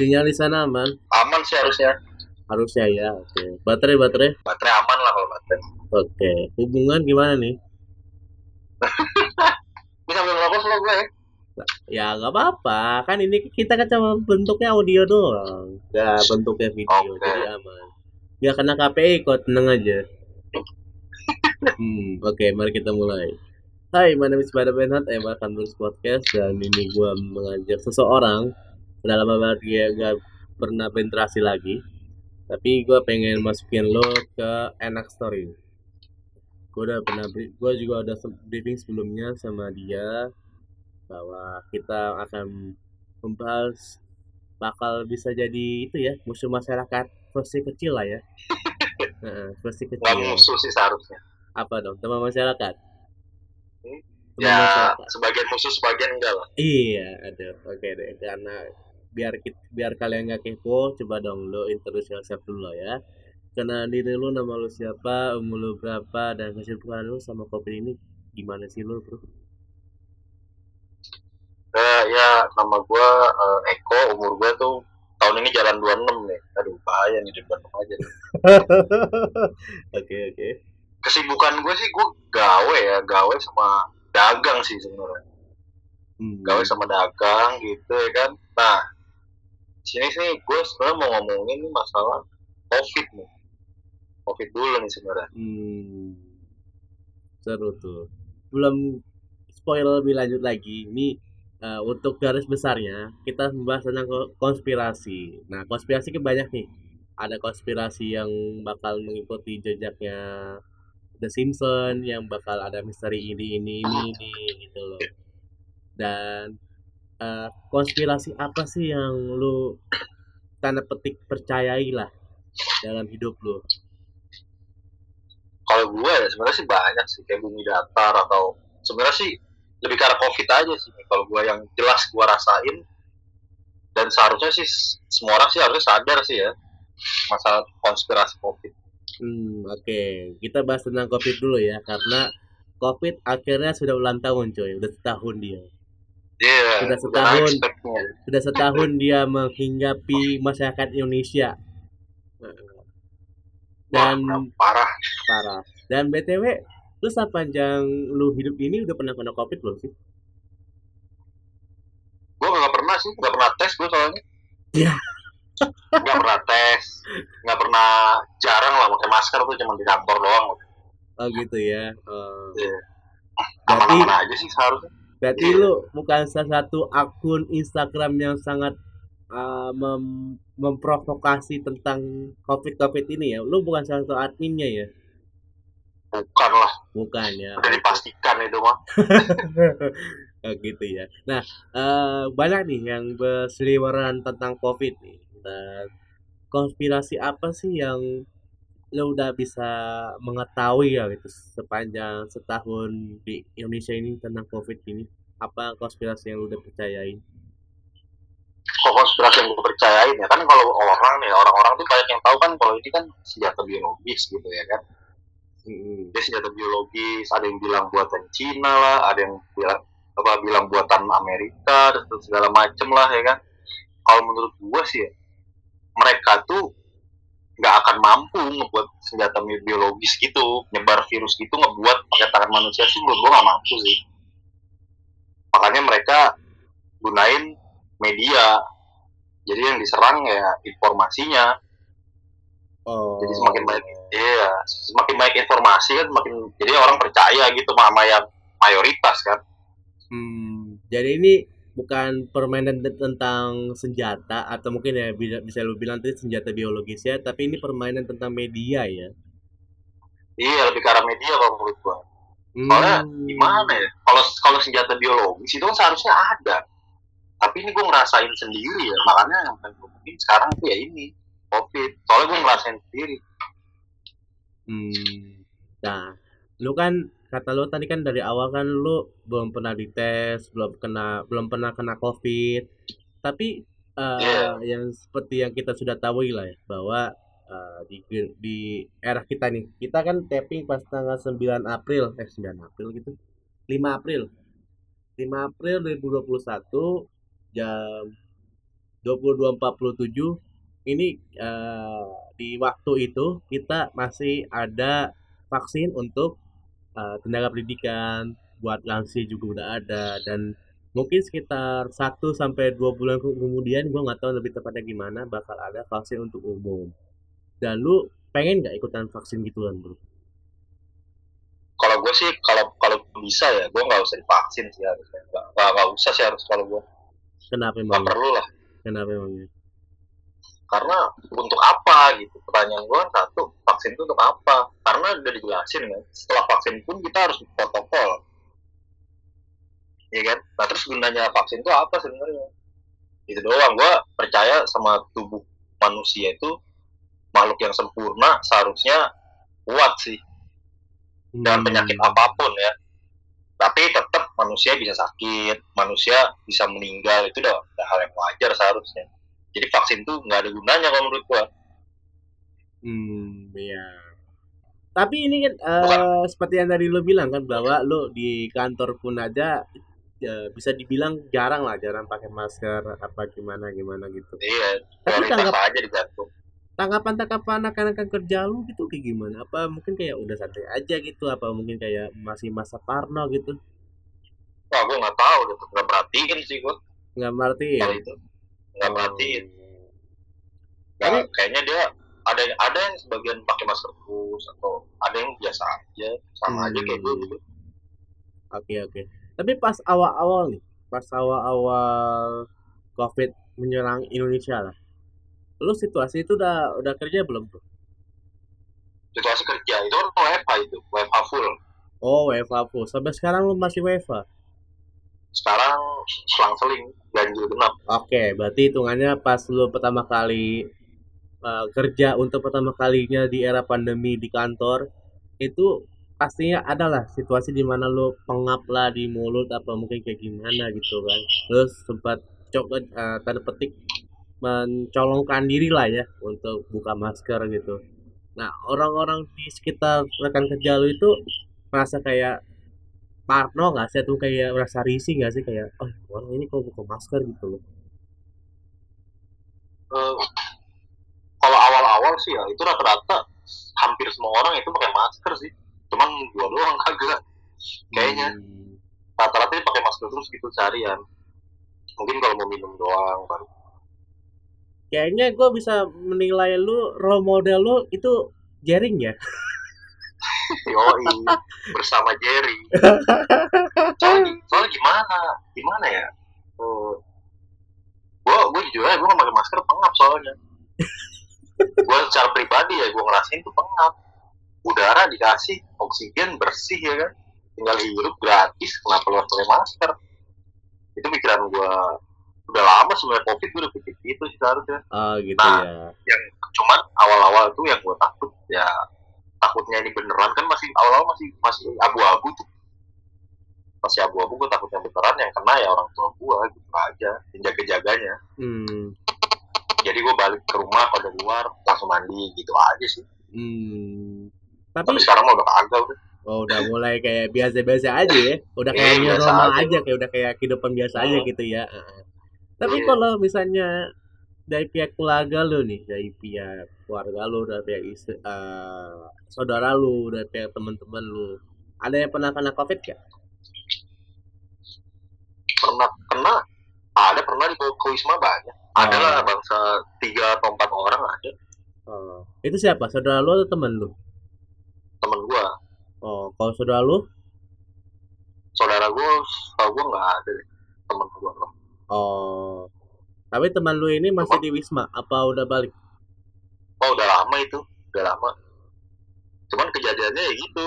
Sinyal di sana aman? Aman sih harusnya. Harusnya ya, oke. Baterai, baterai? Baterai aman lah kalau baterai. Oke. Hubungan gimana nih? Ini sambil ngerokok slow gue ya. Ya nggak apa-apa, kan ini kita kan cuma bentuknya audio doang, nggak bentuknya video, Oke. jadi aman. Ya kena KPI kok, tenang aja. Hmm, oke, mari kita mulai. Hai, my name is Pada Benhat, I'm welcome to this podcast dan ini gua mengajak seseorang udah lama banget dia gak pernah berinteraksi lagi tapi gua pengen masukin lo ke enak story gue udah pernah gua juga udah briefing sebelumnya sama dia bahwa kita akan membahas bakal bisa jadi itu ya musuh masyarakat versi kecil lah ya versi kecil musuh sih seharusnya. apa dong teman masyarakat Hmm. Teman Ya, masyarakat. sebagian musuh, sebagian enggak lah. Iya, ada. Oke deh, karena biar kita, biar kalian nggak kepo, coba dong lo introduce yourself dulu lah ya. Kenal diri lu, nama lu siapa, umur lu berapa, dan kesibukan lu sama kopi ini gimana sih lu, bro? Eh, ya, nama gue eh, Eko, umur gue tuh tahun ini jalan 26 nih. Aduh, bahaya nih di Bandung aja. Oke, oke. Kesibukan gue sih gue gawe ya, gawe sama dagang sih sebenarnya. Hmm. Gawe sama dagang gitu ya kan. Nah, sini sih gue sebenarnya mau ngomongin nih masalah COVID nih. COVID dulu nih sebenarnya. Hmm. Seru tuh. Belum spoiler lebih lanjut lagi. Ini eh, untuk garis besarnya kita membahas tentang ko- konspirasi. Nah, konspirasi kan banyak nih. Ada konspirasi yang bakal mengikuti jejaknya The Simpsons, yang bakal ada misteri ini ini ini ini gitu loh. Dan eh, konspirasi apa sih yang lu tanda petik percayai lah dalam hidup lu? kalau gue ya sebenarnya sih banyak sih kayak bumi datar atau sebenarnya sih lebih ke arah covid aja sih kalau gue yang jelas gue rasain dan seharusnya sih semua orang sih harusnya sadar sih ya masalah konspirasi covid Hmm, oke. Kita bahas tentang COVID dulu ya, karena COVID akhirnya sudah ulang tahun, coy. Udah setahun dia. Iya Sudah udah setahun. Sudah setahun dia menghinggapi masyarakat Indonesia. Dan Wah, parah parah. Dan BTW, lu sepanjang lu hidup ini udah pernah kena COVID belum sih? gue nggak pernah sih nggak pernah tes gue soalnya Iya. nggak pernah tes nggak pernah jarang lah pakai masker tuh cuma di kantor doang Oh gitu ya. Oh. Iya. Berarti aman-aman aja sih seharusnya berarti lu bukan salah satu akun Instagram yang sangat uh, mem- memprovokasi tentang COVID-COVID ini ya. Lu bukan salah satu adminnya ya. bukan lah Bukan ya. udah dipastikan itu mah Oh, gitu ya. Nah, eh, banyak nih yang berseliweran tentang COVID nih. Dan konspirasi apa sih yang lo udah bisa mengetahui ya gitu sepanjang setahun di Indonesia ini tentang COVID ini? Apa konspirasi yang lo udah percayain? kok konspirasi yang gue percayain ya kan kalau orang nih orang-orang tuh banyak yang tahu kan kalau ini kan senjata biologis gitu ya kan Mm-mm. dia senjata biologis ada yang bilang buatan Cina lah ada yang bilang apa bilang buatan Amerika dan segala macem lah ya kan kalau menurut gue sih ya, mereka tuh mampu ngebuat senjata bi- biologis gitu nyebar virus gitu ngebuat pakai tangan manusia sih menurut gue nggak mampu sih. Makanya mereka gunain media. Jadi yang diserang ya informasinya. Oh. jadi semakin banyak iya semakin banyak informasi kan semakin jadi orang percaya gitu sama yang mayoritas kan. Hmm, jadi ini bukan permainan te- tentang senjata atau mungkin ya bisa, lu bilang tadi senjata biologis ya, tapi ini permainan tentang media ya. iya lebih ke arah media kalau menurut gua Hmm. gimana ya kalau kalau senjata biologis itu kan seharusnya ada tapi ini gue ngerasain sendiri ya makanya yang paling gua mungkin sekarang tuh ya ini covid soalnya gue ngerasain sendiri Hmm. Nah, lu kan kata lu tadi kan dari awal kan lu belum pernah dites, belum kena belum pernah kena COVID. Tapi eh, Iya. yang seperti yang kita sudah tahu lah ya bahwa eh, di di era kita nih, kita kan tapping pas tanggal 9 April, eh 9 April gitu. 5 April. 5 April 2021 jam 2247 ini uh, di waktu itu kita masih ada vaksin untuk uh, tenaga pendidikan buat lansia juga udah ada dan mungkin sekitar 1 sampai 2 bulan kemudian gue nggak tahu lebih tepatnya gimana bakal ada vaksin untuk umum dan lu pengen nggak ikutan vaksin gituan bro? Kalau gue sih kalau kalau bisa ya gue nggak usah divaksin sih harusnya nggak nggak usah sih harus kalau gue. Kenapa emang? Gak perlu lah. Kenapa emangnya? Karena untuk apa gitu pertanyaan gue satu vaksin itu untuk apa? Karena udah dijelasin kan setelah vaksin pun kita harus protokol. Iya kan? Nah terus gunanya vaksin itu apa sebenarnya? Itu doang. Gue percaya sama tubuh manusia itu makhluk yang sempurna seharusnya kuat sih dan hmm. penyakit apa pun ya tapi tetap manusia bisa sakit manusia bisa meninggal itu udah, udah hal yang wajar seharusnya jadi vaksin tuh nggak ada gunanya kalau menurut gua hmm ya tapi ini kan uh, seperti yang tadi lo bilang kan bahwa lo di kantor pun aja ya, bisa dibilang jarang lah jarang pakai masker apa gimana gimana gitu iya tapi tanggap aja digantung tanggapan-tanggapan anak-anak kerja lu gitu kayak gimana? Apa mungkin kayak udah santai aja gitu? Apa mungkin kayak masih masa Parno gitu? Wah, gue nggak tahu, udah nggak perhatiin sih gue. Nggak perhatiin. Kalau itu nggak perhatiin. Nah, kayaknya dia ada yang ada yang sebagian pakai masker terus atau ada yang biasa aja, sama hmm. aja kayak gue gitu. Oke okay, oke. Okay. Tapi pas awal-awal nih, pas awal-awal COVID menyerang Indonesia lah, lu situasi itu udah udah kerja belum tuh situasi kerja itu kan WFA itu WFA full oh WFA full sampai sekarang lu masih WFA sekarang selang-seling ganjil genap oke berarti hitungannya pas lu pertama kali uh, kerja untuk pertama kalinya di era pandemi di kantor itu pastinya adalah situasi di mana lu pengap lah di mulut apa mungkin kayak gimana gitu kan terus sempat coba uh, tanda petik mencolongkan diri lah ya untuk buka masker gitu. Nah orang-orang di sekitar rekan kerja lu itu merasa kayak parno nggak sih tuh kayak merasa risih nggak sih kayak oh orang ini kok buka masker gitu loh. Uh, kalau awal-awal sih ya itu rata-rata hampir semua orang itu pakai masker sih. Cuman gua doang kagak. Kayaknya hmm. rata-rata pakai masker terus gitu seharian. Mungkin kalau mau minum doang baru kayaknya gue bisa menilai lu role model lu itu Jering ya Yoi, bersama Jerry. Soalnya, soalnya gimana? Gimana ya? Uh, gua, gua jujur aja, gak pakai masker pengap soalnya. gua secara pribadi ya, gua ngerasain tuh pengap. Udara dikasih, oksigen bersih ya kan. Tinggal hirup gratis, kenapa lu pakai masker? Itu pikiran gua udah lama sebenarnya covid gue udah pikir gitu sih seharusnya oh gitu nah, ya yang cuman awal-awal tuh yang gue takut ya takutnya ini beneran. Kan masih awal-awal masih masih abu-abu tuh. Masih abu-abu gue takutnya beneran yang kena ya orang tua gue gitu aja. Jaga-jaganya. Hmm. jadi gue balik ke rumah pada luar langsung mandi gitu aja sih. Hmm. tapi, tapi sekarang mah udah kagak udah. Oh udah mulai kayak biasa-biasa aja ya. Udah kayak iya, normal aja. aja Kayak udah kayak kehidupan biasa aja gitu ya. Tapi yeah. kalau misalnya dari pihak keluarga lu nih dari pihak keluarga lu dari pihak istri, uh, saudara lu dari pihak teman-teman lu ada yang pernah kena covid gak? pernah kena ada pernah di wisma banyak ada lah oh. bangsa tiga atau empat orang ada oh. itu siapa saudara lu atau teman lu teman gua oh kalau saudara lu saudara gua saudara gua nggak ada teman gua loh Oh. Tapi teman lu ini masih di Wisma apa udah balik? Oh, udah lama itu. Udah lama. Cuman kejadiannya ya gitu.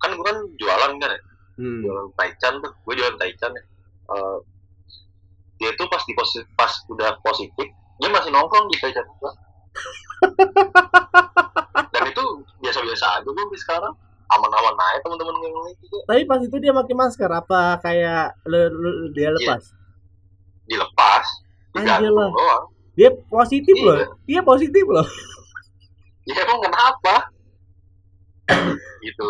Kan gue kan jualan kan ya. Hmm. Jualan taichan tuh. Gue jualan taichan ya. Uh, dia tuh pas di positif, pas udah positif, dia masih nongkrong di taichan gua. Dan itu biasa-biasa aja gue sekarang aman-aman aja teman-teman yang lain juga. Tapi pas itu dia pakai masker apa kayak lu, lu, dia iya. lepas? Yeah dilepas digantung doang. Dia positif iya. loh dia positif loh. Ya emang kenapa? Gitu.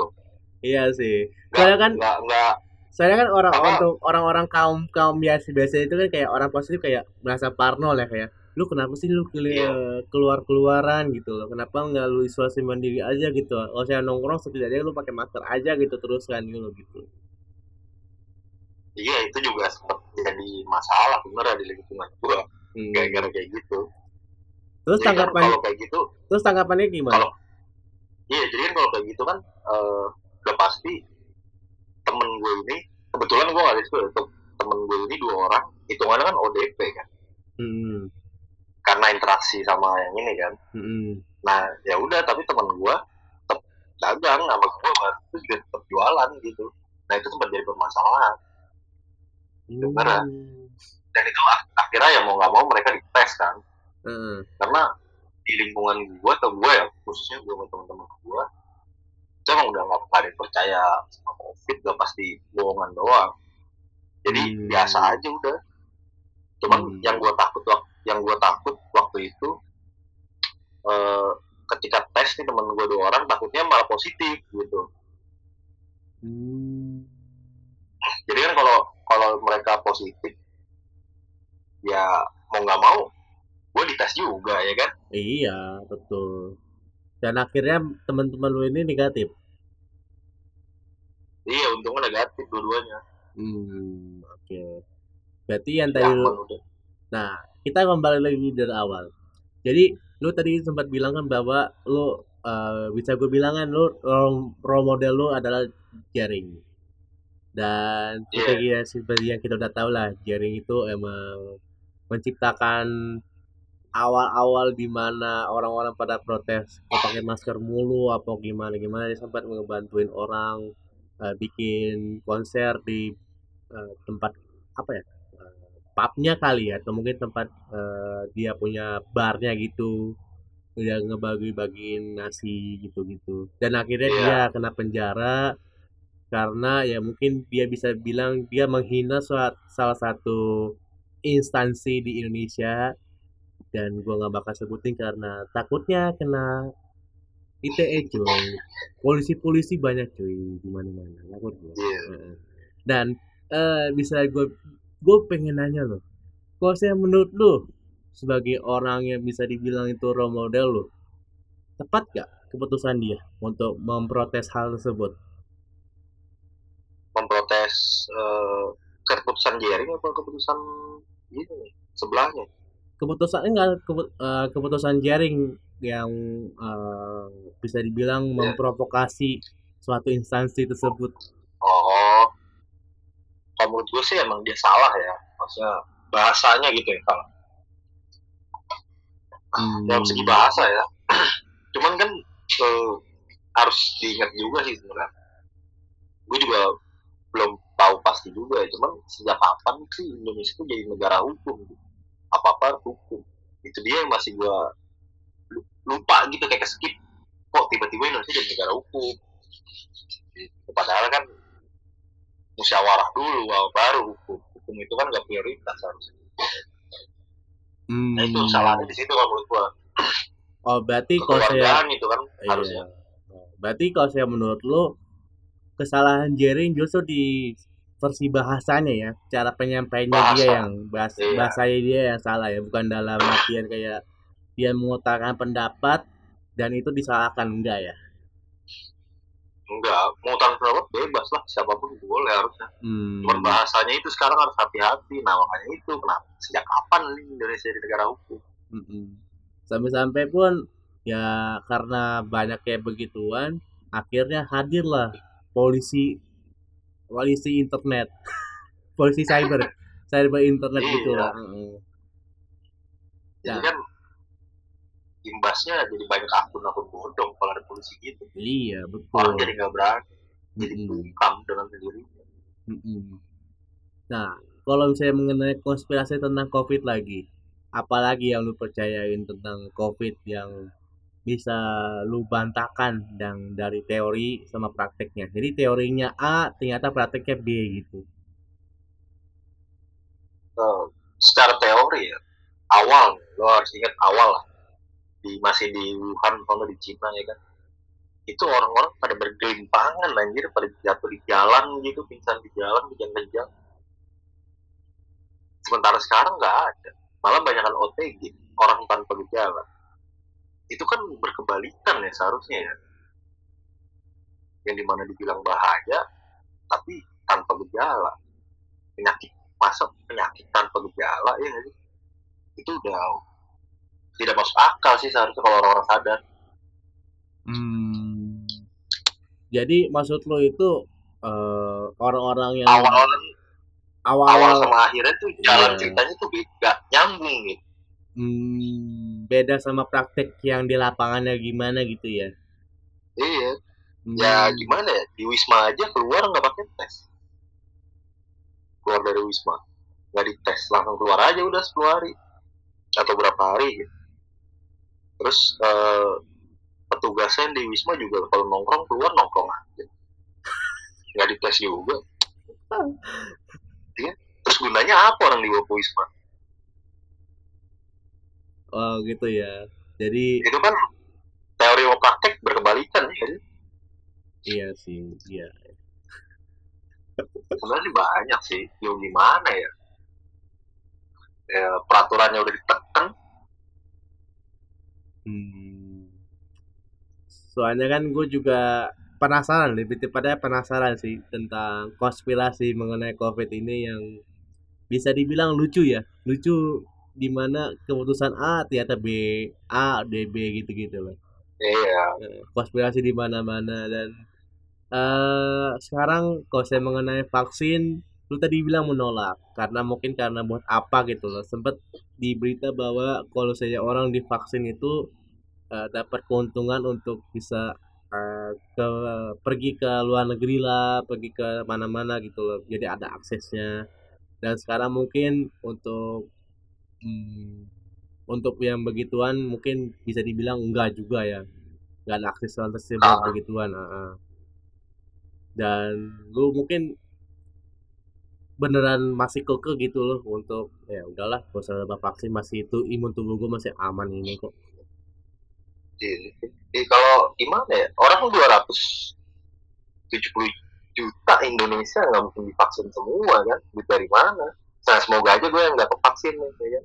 Iya sih. Soalnya kan nggak nggak. Soalnya kan orang Apa? untuk orang-orang kaum kaum biasa biasa itu kan kayak orang positif kayak merasa parno lah kayak lu kenapa sih lu Iya. keluar keluaran gitu loh. Kenapa nggak lu isolasi mandiri aja? gitu. Kalau saya nongkrong setidaknya lu pakai masker aja gitu terus kan gitu gitu iya itu juga sempat jadi masalah sebenarnya di lingkungan gua. Hmm. gara-gara kayak gitu. Terus Jadi kan tanggapannya kalau kayak gitu terus tanggapannya gimana? kalau iya jadi kan kalau kayak gitu kan eh, udah pasti temen gue ini kebetulan gue nggak itu tuh temen gue ini dua orang hitungannya kan ODP kan. Hmm. karena interaksi sama yang ini kan. Hmm. nah ya udah tapi temen gue tetap dagang sama gue itu juga tetap jualan gitu. Nah itu sempat jadi permasalahan Beneran. Hmm. dan itu ak- akhirnya ya mau nggak mau mereka dites kan Heeh. karena di lingkungan gue atau gue ya khususnya gue sama teman-teman gue itu emang udah nggak pada percaya sama covid udah pasti bohongan doang jadi Hmm. biasa aja udah cuman Hmm. yang gue takut yang gue takut waktu itu eh, ketika tes nih temen gue dua orang takutnya malah positif gitu Hmm. jadi kan kalau kalau mereka positif ya mau nggak mau gue dites juga ya kan Iya, betul. Dan akhirnya teman-teman lu ini negatif. iya untungnya negatif dua-duanya Hmm, oke. Berarti yang Ya, tadi lu, aman udah nah kita kembali lagi dari awal. Jadi lu tadi sempat bilang kan bahwa lu eh, bisa gue bilang kan lu role model lu adalah jaring. Dan seperti, ya, seperti yang kita udah tahu lah, jaring itu emang menciptakan awal-awal di mana orang-orang pada protes mau pakai masker mulu apa gimana gimana? Dia sempat ngebantuin orang eh, bikin konser di eh, tempat apa ya eh, pubnya kali ya atau mungkin tempat eh, dia punya barnya gitu. Dia ngebagi-bagiin nasi gitu-gitu. Dan akhirnya Iya. dia kena penjara karena ya mungkin dia bisa bilang dia menghina suat- salah satu instansi di Indonesia. Dan gua nggak bakal sebutin karena takutnya kena ITE cuy. Polisi-polisi banyak cuy di mana-mana. Takut gua. Iya. Dan eh bisa gue gue pengen nanya loh. Kalau saya menurut lu sebagai orang yang bisa dibilang itu role model lu tepat gak keputusan dia untuk memprotes hal tersebut memprotes eh, keputusan jaring apa keputusan ini sebelahnya? Keputusan enggak kepu- eh, keputusan jaring yang eh, bisa dibilang Iya. memprovokasi suatu instansi tersebut. Oh. Kalau menurut gue sih emang dia salah ya maksudnya bahasanya gitu ya salah Hmm. dalam segi bahasa ya. Cuman kan eh, harus diingat juga sih sebenarnya. Gue juga belum tahu pasti juga ya cuman sejak kapan sih Indonesia itu jadi negara hukum gitu. apa apa hukum itu dia yang masih gue lupa gitu kayak skip kok tiba-tiba Indonesia jadi negara hukum Gitu. padahal kan musyawarah dulu baru hukum hukum itu kan gak prioritas harusnya Hmm. nah itu salahnya di situ kalau menurut gue oh berarti kalau saya itu kan Iya. harusnya Berarti kalau saya menurut lu kesalahan jaring justru di versi bahasanya ya, cara penyampaiannya dia Bahasa. yang bahas, Iya. bahasanya dia yang salah ya, bukan dalam artian kayak dia mengutarakan pendapat dan itu disalahkan enggak ya. enggak mau utang pendapat bebas lah siapa pun boleh harusnya Hmm. cuman bahasanya itu sekarang harus hati-hati nah makanya itu kenapa sejak kapan nih Indonesia di negara hukum Mm-mm. Sampai-sampai pun ya karena banyak kayak begituan, akhirnya hadirlah polisi polisi internet, polisi cyber, cyber internet Iya. gitu lah. Heeh. jadi Ya. kan imbasnya jadi banyak akun-akun bodong kalau ada polisi gitu Iya betul. orang jadi nggak berani jadi bungkam dengan sendirinya Mm-mm. Nah, kalau misalnya mengenai konspirasi tentang COVID lagi, apalagi yang lu percayain tentang COVID yang bisa lu bantahkan dan dari teori sama prakteknya. Jadi teorinya A, ternyata prakteknya B gitu. Eh, secara teori ya awal lo harus ingat awal lah. Di masih di Wuhan kalau di Cina ya kan. Itu orang-orang pada bergelimpangan anjir pada jatuh di jalan gitu pingsan di jalan kejang-kejang sementara sekarang nggak ada. Malah banyakkan OTG orang tanpa gejala itu kan berkebalikan ya seharusnya ya. Yang di mana dibilang bahaya tapi tanpa gejala. Penyakit masa penyakit tanpa gejala ya itu udah tidak masuk akal sih seharusnya kalau orang-orang sadar. Hmm. Jadi maksud lo itu eh, orang-orang yang awal awal awal-awal sama akhirnya tuh jalan Iya. ceritanya tuh beda nyambung gitu hmm, beda sama praktek yang di lapangannya gimana gitu ya. iya Hmm. ya gimana ya di wisma aja keluar nggak pakai tes keluar dari wisma nggak dites langsung keluar aja udah 10 hari atau berapa hari gitu. terus eh, petugasnya di wisma juga kalau nongkrong keluar nongkrong aja nggak dites juga Iya. terus gunanya apa orang ke wisma Oh gitu ya. Jadi itu kan teori sama praktek berkebalikan ya iya sih, iya. sebenarnya banyak sih ya gimana ya ya peraturannya udah ditekan Hmm. Soalnya kan gue juga penasaran, lebih tepatnya penasaran sih tentang konspirasi mengenai COVID ini yang bisa dibilang lucu ya, lucu di mana keputusan A ternyata B, A, D, B gitu-gitu loh. iya Konspirasi di mana-mana dan eh sekarang kalau saya mengenai vaksin, lu tadi bilang menolak karena mungkin karena buat apa gitu loh. Sempet di berita bahwa kalau saya orang divaksin itu eh, dapat keuntungan untuk bisa eh, ke pergi ke luar negeri lah, pergi ke mana-mana gitu loh. Jadi ada aksesnya. Dan sekarang mungkin untuk hmm, untuk yang begituan mungkin bisa dibilang enggak juga ya. Enggak ada akses tersebut Ah. begituan. ah, ah. Dan lu mungkin beneran masih keke gitu loh untuk ya udahlah gak usah dapat vaksin masih itu imun tubuh gue masih aman ini kok Iya. Eh, kalau gimana ya orang 270 juta Indonesia nggak mungkin divaksin semua kan duit dari mana nah semoga aja gue yang nggak kevaksin nih ya kan?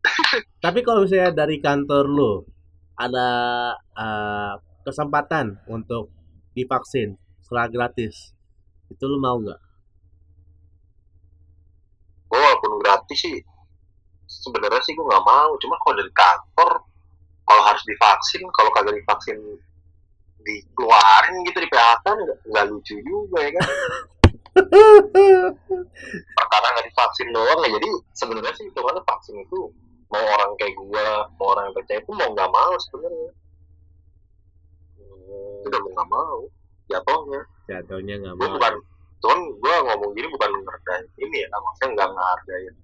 tapi kalau misalnya dari kantor lu ada eh, kesempatan untuk divaksin secara gratis itu lu mau nggak? Gue walaupun gratis sih sebenarnya sih gue nggak mau. Cuma kalau dari kantor kalau harus divaksin kalau kagak divaksin dikeluarin gitu di PHK nggak lucu juga ya kan perkara nggak divaksin doang ya jadi sebenarnya sih itu vaksin itu mau orang kayak gue mau orang yang percaya itu mau nggak mau sebenarnya. Udah mau nggak mau jatuhnya. Jatuhnya nggak mau. bukan cuman gue ngomong gini bukan ngerendahin ini ya maksudnya nggak ngehargain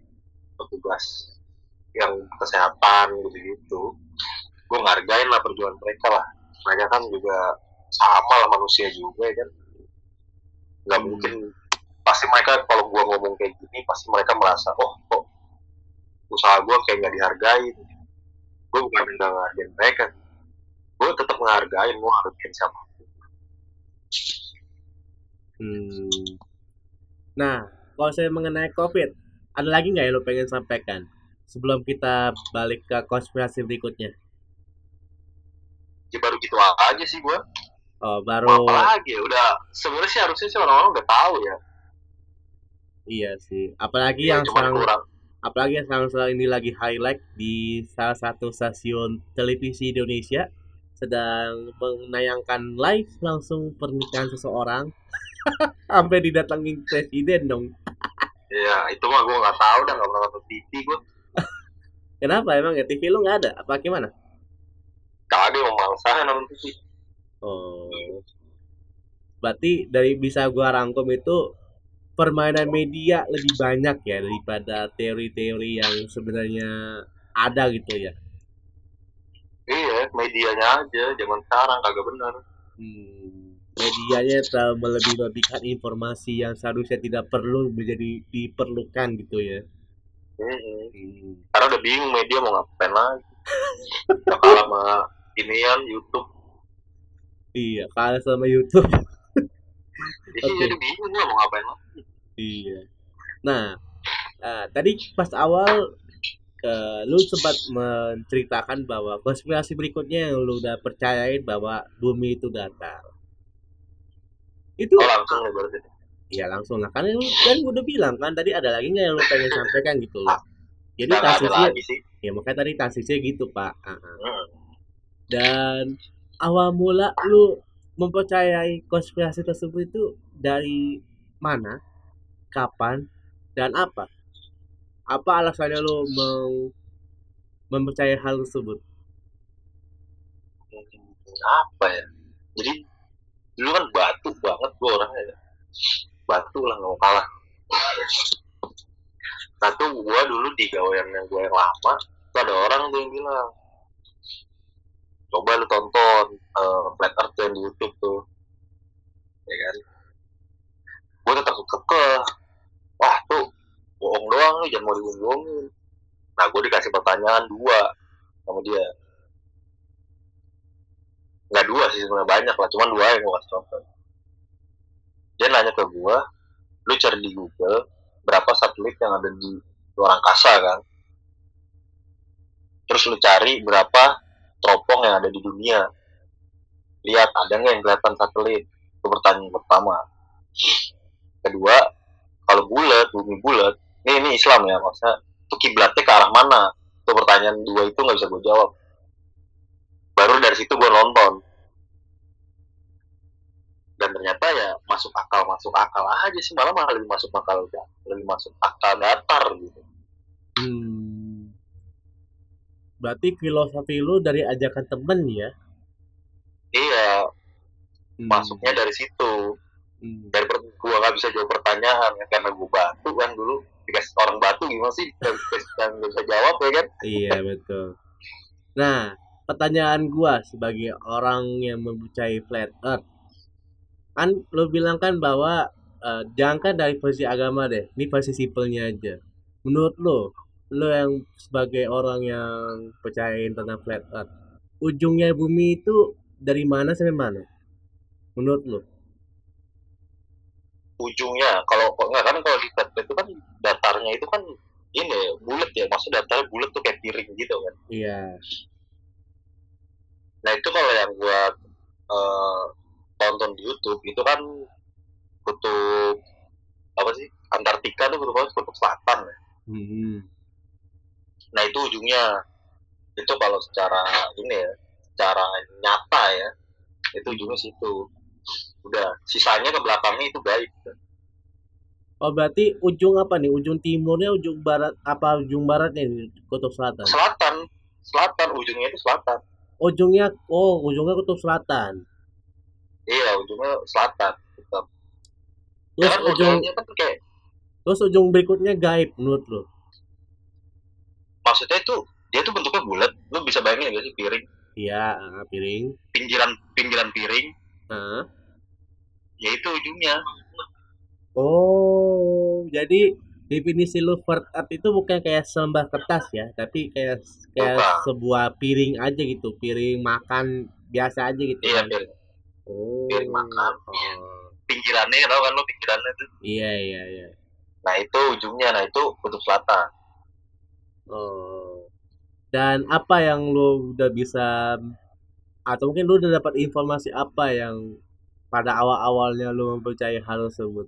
petugas yang kesehatan gitu gitu gue ngehargain lah perjuangan mereka lah. Mereka kan juga sama lah manusia juga ya kan? Nggak Hmm. mungkin pasti mereka kalau gue ngomong kayak gini pasti mereka merasa oh kok usaha gue kayak nggak dihargain? Gue bukan nggak ngehargain mereka. Gue tetap ngehargain gue hargain siapa Hmm. Nah, kalau saya mengenai COVID, ada lagi nggak yang lo pengen sampaikan sebelum kita balik ke konspirasi berikutnya? ya baru gitu aja sih gue Oh, baru apa lagi? Ya udah sebenarnya sih harusnya sih orang-orang udah tahu ya iya sih. Apalagi ya yang sekarang, kurang apalagi yang sekarang sekarang ini lagi highlight di salah satu stasiun televisi Indonesia sedang menayangkan live langsung pernikahan seseorang sampai didatengin presiden dong. ya itu mah gue nggak tahu dah nggak pernah nonton TV gue Kenapa emang ya TV lu nggak ada? Apa gimana? kagak mau mangsa nonton TV Oh. Berarti dari bisa gua rangkum itu permainan media lebih banyak ya daripada teori-teori yang sebenarnya ada gitu ya. iya medianya aja zaman sekarang kagak bener Hmm. Medianya terlalu melebih-lebihkan informasi yang seharusnya tidak perlu menjadi diperlukan gitu ya. Hmm. karena udah bingung media mau ngapain lagi udah kalah sama inian YouTube iya kalah sama YouTube Jadi Oke. jadi bingung lah mau ngapain lah. iya nah eh, tadi pas awal eh, lu sempat menceritakan bahwa konspirasi berikutnya yang lu udah percayain bahwa bumi itu datar itu Oh langsung nih berarti. ya langsung lah kan lu kan udah bilang kan tadi ada lagi nggak yang lu pengen sampaikan gitu loh jadi sih. ya makanya tadi kasusnya gitu pak Ah, ah. Hmm. dan awal mula lu mempercayai konspirasi tersebut itu dari mana, kapan, dan apa? Apa alasannya lu mau mempercayai hal tersebut? Apa ya? Jadi dulu kan batu banget gua orangnya. ya. Batu lah nggak mau kalah. Satu gua dulu di gawean yang gua yang lama, ada orang tuh yang bilang, coba lu tonton eh, Flat Earth yang di YouTube tuh, ya kan? Gue tetap kekeh, wah tuh bohong doang nih, jangan mau dibohongin. Nah gue dikasih pertanyaan dua sama dia. Nggak dua sih sebenarnya banyak lah, cuman dua yang gue kasih contoh. Dia nanya ke gue, lu cari di Google berapa satelit yang ada di luar angkasa kan? Terus lu cari berapa teropong yang ada di dunia. Lihat ada nggak yang kelihatan satelit? Itu pertanyaan pertama. Kedua, kalau bulat, bumi bulat, ini, ini Islam ya maksudnya, itu kiblatnya ke arah mana? Itu pertanyaan dua itu nggak bisa gue jawab. Baru dari situ gue nonton. Dan ternyata ya masuk akal masuk akal aja sih malah malah lebih masuk akal lebih masuk akal datar gitu. Hmm. Berarti filosofi lu dari ajakan temen ya? Iya, Hmm. masuknya dari situ. Hmm. dari gua nggak bisa jawab pertanyaan ya, karena gua batu kan dulu dikasih orang batu gimana sih dan nggak bisa jawab ya kan Iya betul. Nah, pertanyaan gua sebagai orang yang mempercayai flat earth, kan lo bilang kan bahwa eh, jangankan dari versi agama deh, ini versi simpelnya aja. Menurut lo, lo yang sebagai orang yang percayain tentang flat earth, ujungnya bumi itu dari mana sampai mana? Menurut lo? ujungnya kalau kok nggak kan kalau di flat itu kan datarnya itu kan ini bulat ya maksud datarnya bulat tuh kayak piring gitu kan Iya. nah itu kalau yang gua eh, tonton di YouTube itu kan kutub apa sih Antartika tuh kutub kutub selatan ya. Hmm. Nah itu ujungnya itu kalau secara ini ya secara nyata ya itu ujungnya situ udah sisanya ke belakangnya itu gaib Oh berarti ujung apa nih? Ujung timurnya, ujung barat apa ujung baratnya nih? Kutub selatan. selatan selatan ujungnya itu selatan Ujungnya, oh ujungnya kutub selatan. iya ujungnya selatan tetap Terus ujung, kan kayak terus ujung berikutnya gaib menurut lo? Maksudnya itu dia tuh bentuknya bulat lu bisa bayangin gak sih piring Iya, ah, piring. pinggiran pinggiran piring Nah. ya itu ujungnya Oh, jadi definisi lu flat earth itu bukan kayak selembar kertas ya, tapi kayak kayak Bukan. sebuah piring aja gitu, piring makan biasa aja gitu. iya kan? piring Oh. piring makan. Oh. pinggirannya tau kan lu pinggirannya tuh Iya, iya, iya. nah itu ujungnya nah itu kutub selatan Oh. Dan apa yang lu udah bisa atau mungkin lu udah dapat informasi apa yang pada awal-awalnya lu mempercayai hal tersebut?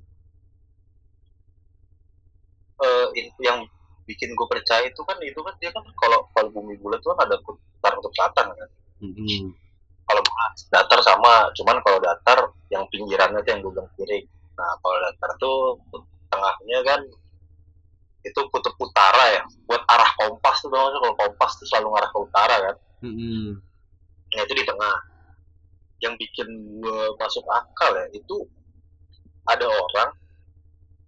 Eh, in- yang bikin gue percaya itu kan itu kan dia kan kalau kalau bumi bulat tuh kan ada datar kutub selatan kan Mm-mm. kalau bulat datar sama cuman kalau datar yang pinggirannya tuh yang gue bilang piring nah kalau datar tuh tengahnya kan itu kutub utara ya buat arah kompas tuh sih? kalau kompas tuh selalu ngarah ke utara kan? Mm-mm. nah itu di tengah. Yang bikin gue masuk akal ya itu ada orang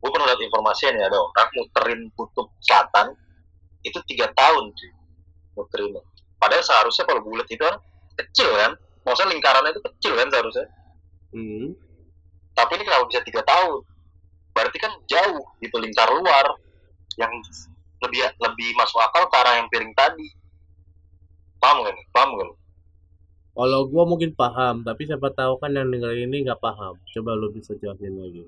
gue pernah lihat informasinya nih ada orang muterin kutub selatan itu tiga tahun cuy muterinnya. Padahal seharusnya kalau bulat itu kan kecil kan? Maksudnya lingkarannya itu kecil kan seharusnya? Mm. tapi ini kenapa bisa tiga tahun? Berarti kan jauh gitu lingkar luar yang lebih lebih masuk akal ke arah yang piring tadi paham gak nih paham gak lu? Kalau gua mungkin paham, tapi siapa tahu kan yang dengerin ini nggak paham. Coba lu bisa jelasin lagi.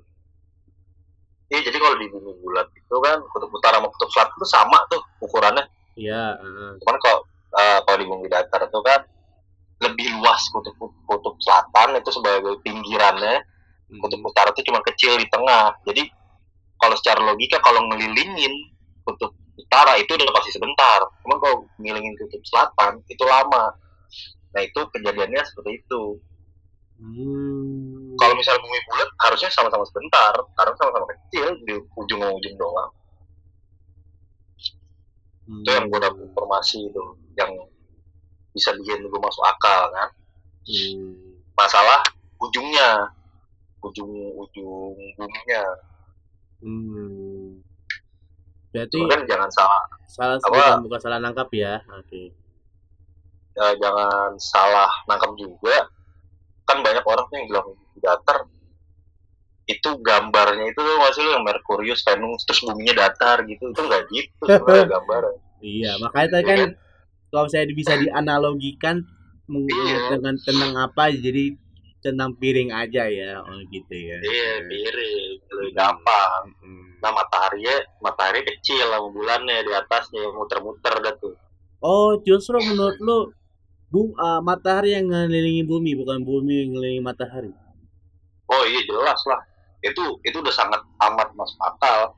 Iya, jadi kalau di bumi bulat itu kan kutub utara sama kutub selatan itu sama tuh ukurannya. Iya, heeh. Cuman kalau eh, kalau di bumi datar itu kan lebih luas kutub kutub selatan itu sebagai pinggirannya, kutub utara itu cuma kecil di tengah. Jadi kalau secara logika kalau ngelilingin kutub utara itu udah pasti sebentar. Cuman kalau ngelilingin kutub selatan itu lama. Nah itu kejadiannya seperti itu. Hmm. Kalau misalnya bumi bulat harusnya sama-sama sebentar, karena sama-sama kecil di ujung ujung doang. Hmm. Itu yang gue dapet informasi itu, yang bisa bikin gue masuk akal kan. Hmm. Masalah ujungnya, ujung ujung buminya. Hmm. Berarti Cuma kan jangan salah, salah apa? bukan, bukan salah nangkap ya. Oke. ya, jangan salah nangkap juga. Kan banyak orang yang bilang datar itu gambarnya itu tuh masih yang Merkurius, Venus, terus buminya datar gitu. Itu nggak gitu sebenarnya gambarnya. Iya, makanya tadi kan kalau saya bisa dianalogikan Iya. dengan tenang apa jadi tenang piring aja ya. Oh gitu ya. Iya, mirip, lebih gampang. Mm-mm. Nah matahari matahari kecil sama bulannya di atasnya yang muter-muter dah tuh. Oh, justru menurut lu bum, ah, matahari yang ngelilingi bumi bukan bumi yang ngelilingi matahari. Oh iya jelas lah. Itu itu udah sangat amat masuk akal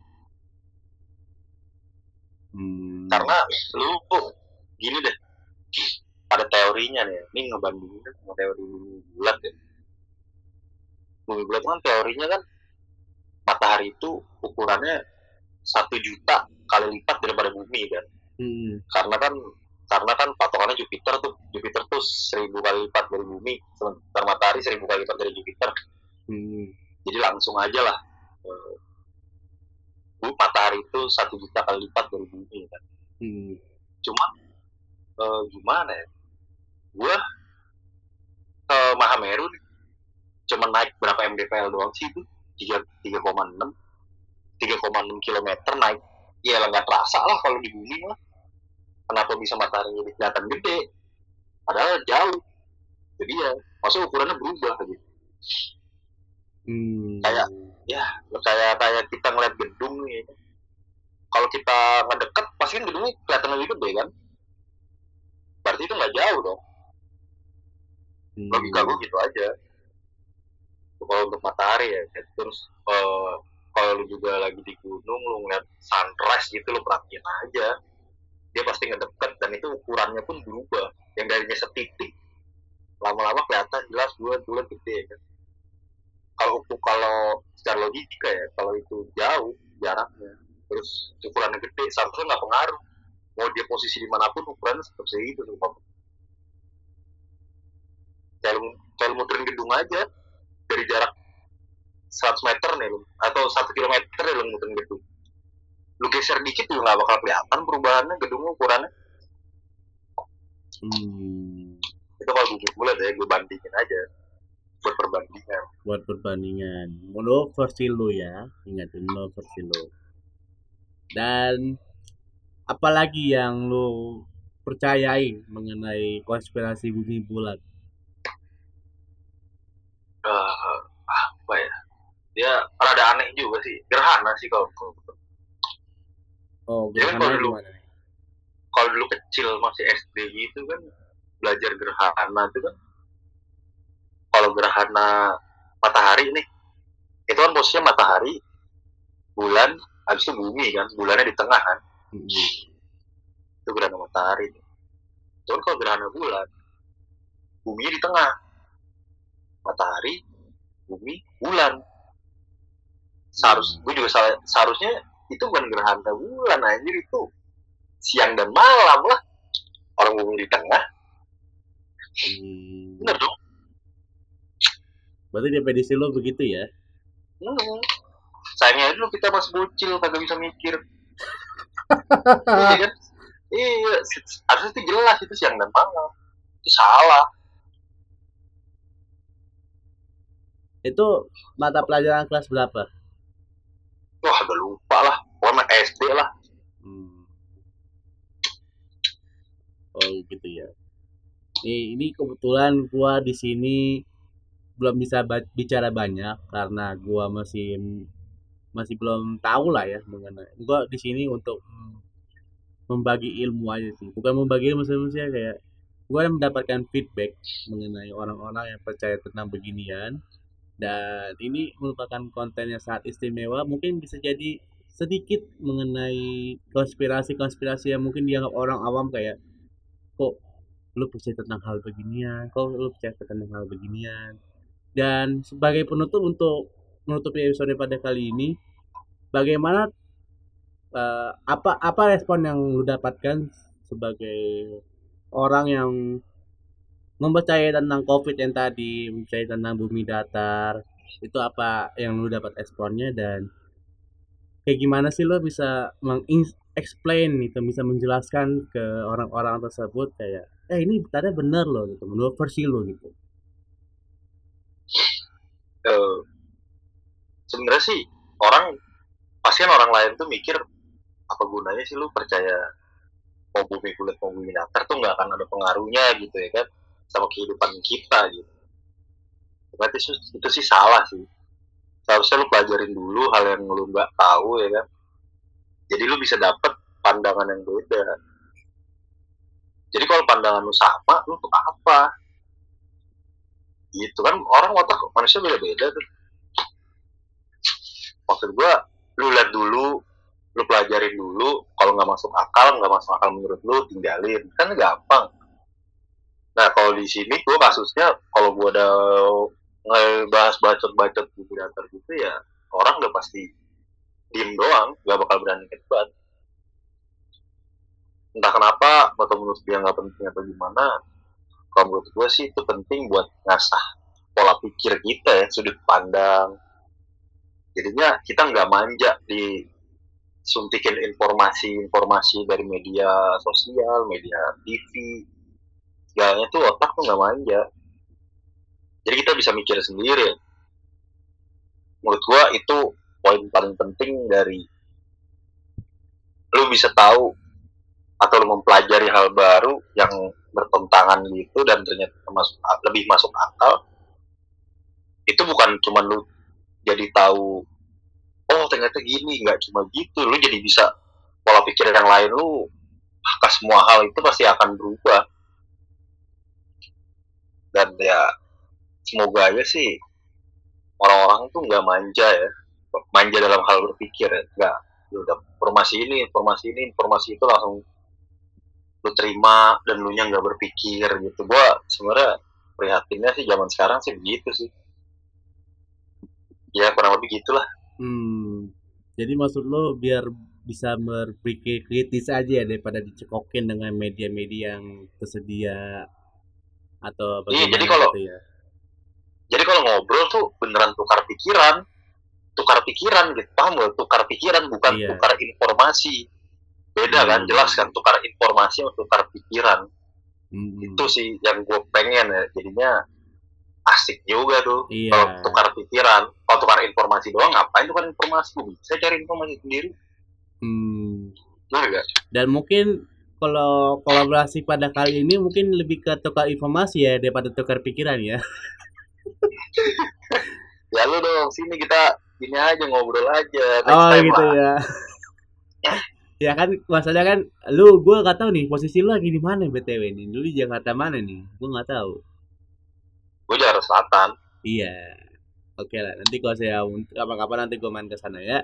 Hmm. karena lu tuh gini deh. Ada teorinya nih, ini ngebandingin sama teori bulat ya. Bumi bulat kan teorinya kan matahari itu ukurannya satu juta kali lipat daripada bumi kan. Hmm. Karena kan karena kan patokannya Jupiter tuh Jupiter tuh seribu kali lipat dari bumi sementara matahari seribu kali lipat dari Jupiter Hmm. jadi langsung aja lah bu matahari itu satu juta kali lipat dari bumi kan Hmm. cuma eh, gimana ya gua ke Mahameru nih cuma naik berapa mdpl doang sih itu? Tiga tiga koma enam. Tiga koma enam kilometer naik. Ya lah nggak terasa lah kalau di bumi mah. Kenapa bisa matahari jadi kelihatan gede? Padahal jauh. Jadi ya maksudnya ukurannya berubah gitu Hmm. Kayak- ya kayak kayak kita ngeliat gedung nih. Kalau kita ngedeket pasti kan gedungnya kelihatan lebih gede kan? Berarti itu nggak jauh dong. Hmm. logika gue gitu aja kalau untuk matahari ya terus eh, kalau lu juga lagi di gunung lu ngeliat sunrise gitu lu perhatiin aja. Dia pasti ngedeket dan itu ukurannya pun berubah. Yang darinya setitik lama-lama kelihatan jelas bulan bulan gede kan? Kalau kalau secara logika ya kalau itu jauh jaraknya terus ukurannya gede seharusnya nggak pengaruh. Mau dia posisi di mana pun ukurannya tetap segitu tuh lu, kayak muterin gedung aja dari jarak 100 meter nih lu atau satu kilometer nih lu muterin gedung lu geser dikit juga nggak bakal kelihatan perubahannya gedungnya ukurannya. Hmm. itu kalau gue bulat ya gue bandingin aja buat perbandingan. Buat perbandingan. Menurut versi lu ya ingatin menurut versi lu. Dan apalagi yang lu percayai mengenai konspirasi bumi bulat Eh, apa ya? Dia rada aneh juga sih. Gerhana sih kalau oh Jadi kan kalau dulu- kalau dulu kecil masih SD gitu kan belajar gerhana itu kan kalau gerhana matahari nih itu kan posisinya matahari bulan habis itu bumi kan bulannya di tengah kan. Hmm. itu gerhana matahari. Cuman kalau gerhana bulan buminya di tengah matahari bumi bulan. Seharus gue juga salah, seharusnya itu bukan gerhana bulan anjir itu siang dan malam lah. Orang bumi di tengah. Hmm. bener dong. Berarti definisi lu begitu ya? Hmm. sayangnya dulu kita masih bocil kagak bisa mikir. Iya kan? Iya harusnya itu jelas itu siang dan malam. Itu salah itu mata pelajaran kelas berapa? Wah udah lupa lah. Pokoknya SD lah. Hmm. Oh gitu ya. Nih, ini kebetulan gua di sini belum bisa bicara banyak karena gua masih masih belum tahu lah ya mengenai gua di sini untuk membagi ilmu aja sih. Bukan membagi ilmu sebenarnya kayak gua mendapatkan feedback mengenai orang-orang yang percaya tentang beginian dan ini merupakan konten yang sangat istimewa. Mungkin bisa jadi sedikit mengenai konspirasi-konspirasi yang mungkin dianggap orang awam kayak kok lu percaya tentang hal beginian? Kok lu percaya tentang hal beginian? Dan sebagai penutup untuk menutupi episode pada kali ini bagaimana eh, apa apa respon yang lu dapatkan sebagai orang yang mempercayai tentang covid yang tadi mempercayai tentang bumi datar itu apa yang lu dapat responnya dan kayak gimana sih lo bisa meng-explain itu bisa menjelaskan ke orang-orang tersebut kayak eh ini tadi bener loh gitu menurut versi lo gitu. Eh, sebenarnya sih orang pasti kan orang lain tuh mikir apa gunanya sih lu percaya mau bumi bulat mau bumi datar tuh nggak akan ada pengaruhnya gitu ya kan sama kehidupan kita gitu. Berarti itu, itu sih salah sih. Seharusnya lu pelajarin dulu hal yang lu nggak tahu ya kan? Jadi lu bisa dapet pandangan yang beda. Jadi kalau pandangan lu sama lu untuk apa? Gitu kan orang otak manusia beda-beda tuh. Maksud gua lu lihat dulu lu pelajarin dulu kalau nggak masuk akal nggak masuk akal menurut lu tinggalin. Kan gampang nah kalau di sini gua kasusnya kalau gua ada ngebahas bacot-bacot di datar gitu ya orang udah pasti diem doang nggak bakal berani debat entah kenapa atau menurut dia nggak penting atau gimana kalau menurut gue sih itu penting buat ngasah pola pikir kita ya sudut pandang. Jadinya kita nggak manja di suntikin informasi-informasi dari media sosial, media TV, segalanya tuh otak tuh nggak manja. Jadi kita bisa mikir sendiri. Menurut gua itu poin paling penting dari lu bisa tahu atau lu mempelajari hal baru yang bertentangan gitu dan ternyata masuk lebih masuk akal itu bukan cuma lu jadi tahu oh ternyata gini nggak cuma gitu lu jadi bisa pola pikir yang lain lu akan semua hal itu pasti akan berubah dan ya semoga aja sih orang-orang tuh nggak manja ya. Manja dalam hal berpikir ya. Nggak ya udah informasi ini informasi ini informasi itu langsung lu terima dan lu nya nggak berpikir gitu. Gua sebenarnya prihatinnya sih zaman sekarang sih begitu sih. Ya kurang lebih gitulah. Hmm jadi maksud lo biar bisa berpikir kritis aja ya daripada dicekokin dengan media-media yang tersedia atau iya jadi kalau gitu ya? Jadi kalau ngobrol tuh beneran tukar pikiran. Tukar pikiran gitu. Paham gak tukar pikiran bukan Iya. tukar informasi. Beda kan? Hmm. jelas kan? Tukar informasi sama tukar pikiran. Hmm. itu sih yang gue pengen ya. Jadinya asik juga tuh. Iya. kalau tukar pikiran kalau tukar informasi doang ngapain tukar informasi? Gue bisa cari informasi sendiri. Hmm. bener gak dan mungkin kalau kolaborasi pada kali ini mungkin lebih ke tukar informasi ya daripada tukar pikiran ya. Ya lu dong sini kita ini aja ngobrol aja next oh time gitu lah. ya. Ya kan masalahnya kan lu gue nggak tahu nih posisi lu lagi di mana btw nih? Lu di Jakarta mana nih? Gue nggak tahu. Gue Jakarta Selatan. Iya. Oke lah nanti kalau saya kapan-kapan nanti gue main ke sana ya.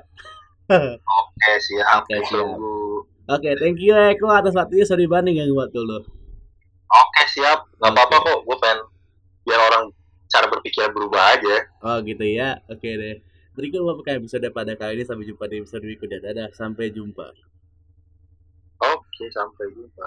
Oke siap. Oke, siap. Tunggu. Oke thank you Eko atas waktunya sorry banget yang buat dulu Oke siap, nggak apa-apa kok. Gue pengen biar orang cara berpikir berubah aja. oh gitu ya. Oke deh. Berikut merupakan episode pada kali ini. Sampai jumpa di episode berikutnya. Dadah. Sampai jumpa. Oke, sampai jumpa.